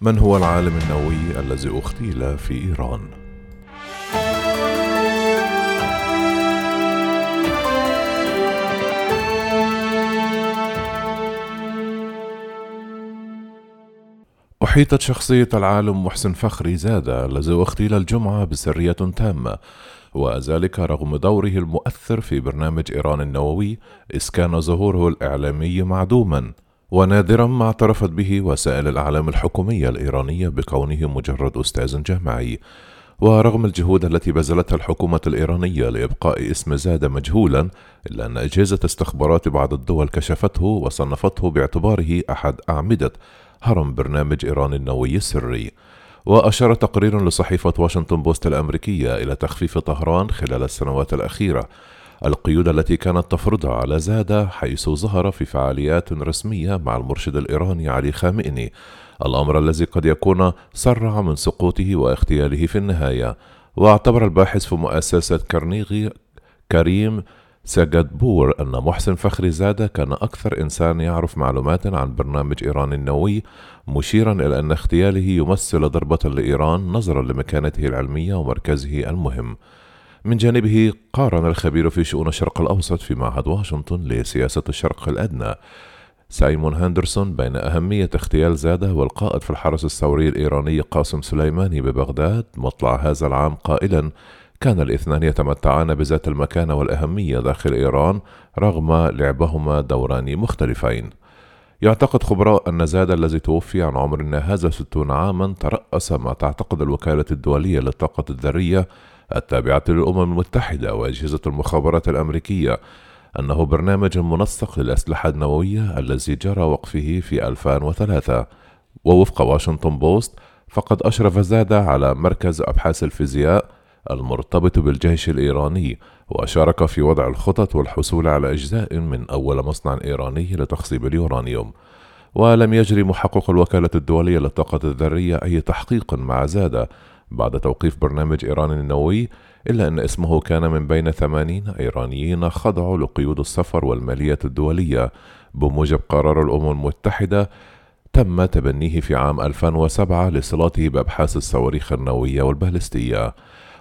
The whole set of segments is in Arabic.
من هو العالم النووي الذي اغتيل في إيران؟ أحيطت شخصية العالم محسن فخري زادة الذي اغتيل الجمعة بسرية تامة وذلك رغم دوره المؤثر في برنامج إيران النووي إذ كان ظهوره الإعلامي معدوما. ونادرا ما اعترفت به وسائل الإعلام الحكومية الإيرانية بكونه مجرد أستاذ جامعي. ورغم الجهود التي بذلتها الحكومة الإيرانية لإبقاء اسم زاد مجهولا إلا أن أجهزة استخبارات بعض الدول كشفته وصنفته باعتباره أحد أعمدة هرم برنامج إيران النووي السري. وأشار تقرير لصحيفة واشنطن بوست الأمريكية إلى تخفيف طهران خلال السنوات الأخيرة. القيود التي كانت تفرضها على زادة حيث ظهر في فعاليات رسمية مع المرشد الإيراني علي خامئني الأمر الذي قد يكون سرع من سقوطه واغتياله في النهاية. واعتبر الباحث في مؤسسة كارنيغي كريم سجدبور أن محسن فخري زادة كان أكثر إنسان يعرف معلومات عن برنامج إيران النووي مشيرا إلى أن اغتياله يمثل ضربة لإيران نظرا لمكانته العلمية ومركزه المهم. من جانبه قارن الخبير في شؤون الشرق الأوسط في معهد واشنطن لسياسة الشرق الأدنى. سايمون هاندرسون بين أهمية اغتيال زادة والقائد في الحرس الثوري الإيراني قاسم سليماني ببغداد مطلع هذا العام قائلا كان الاثنان يتمتعان بذات المكانة والأهمية داخل إيران رغم لعبهما دوران مختلفين. يعتقد خبراء أن زادة الذي توفي عن عمر ناهز ستون عاما ترأس ما تعتقد الوكالة الدولية للطاقة الذرية التابعة للأمم المتحدة وأجهزة المخابرات الأمريكية. أنه برنامج منسق للأسلحة النووية الذي جرى وقفه في 2003 ووفق واشنطن بوست فقد أشرف زادة على مركز أبحاث الفيزياء المرتبط بالجيش الإيراني وشارك في وضع الخطط والحصول على أجزاء من أول مصنع إيراني لتخصيب اليورانيوم. ولم يجري محقق الوكالة الدولية للطاقة الذرية أي تحقيق مع زادة بعد توقيف برنامج إيران النووي إلا أن اسمه كان من بين ثمانين إيرانيين خضعوا لقيود السفر والمالية الدولية بموجب قرار الأمم المتحدة تم تبنيه في عام 2007 لصلته بأبحاث الصواريخ النووية والبالستية.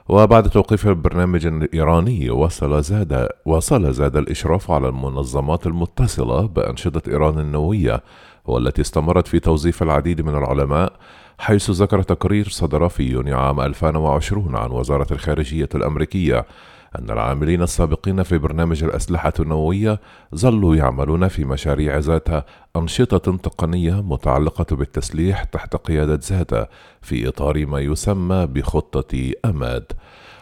وبعد توقيف البرنامج الإيراني وصل زاد وصل زاد الإشراف على المنظمات المتصلة بأنشطة إيران النووية والتي استمرت في توظيف العديد من العلماء حيث ذكر تقرير صدر في يونيو عام 2020 عن وزارة الخارجية الأمريكية أن العاملين السابقين في برنامج الأسلحة النووية ظلوا يعملون في مشاريع ذات أنشطة تقنية متعلقة بالتسليح تحت قيادة ذات في إطار ما يسمى بخطة أماد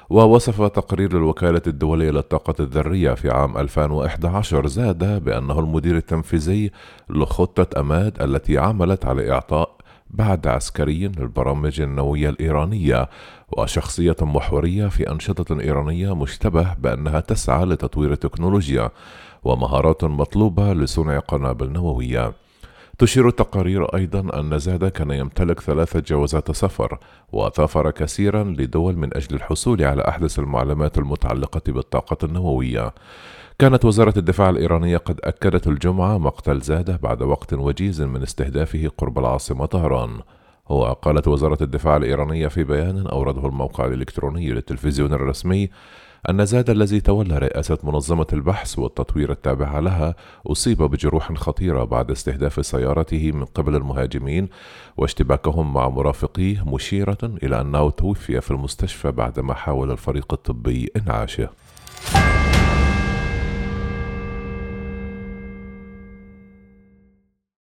ووصف تقرير الوكالة الدولية للطاقة الذرية في عام 2011 زاد بأنه المدير التنفيذي لخطة أماد التي عملت على إعطاء بعد عسكري للبرامج النووية الإيرانية وشخصية محورية في أنشطة إيرانية مشتبه بأنها تسعى لتطوير التكنولوجيا ومهارات مطلوبة لصنع قنابل نووية. تشير التقارير أيضا أن زاد كان يمتلك ثلاثة جوازات سفر وسافر كثيرا لدول من أجل الحصول على أحدث المعلومات المتعلقة بالطاقة النووية. كانت وزارة الدفاع الإيرانية قد أكدت الجمعة مقتل زادة بعد وقت وجيز من استهدافه قرب العاصمة طهران وقالت وزارة الدفاع الإيرانية في بيان أورده الموقع الإلكتروني للتلفزيون الرسمي أن زاد الذي تولى رئاسة منظمة البحث والتطوير التابعة لها أصيب بجروح خطيرة بعد استهداف سيارته من قبل المهاجمين واشتباكهم مع مرافقيه مشيرة إلى أنه توفي في المستشفى بعدما حاول الفريق الطبي إنعاشه.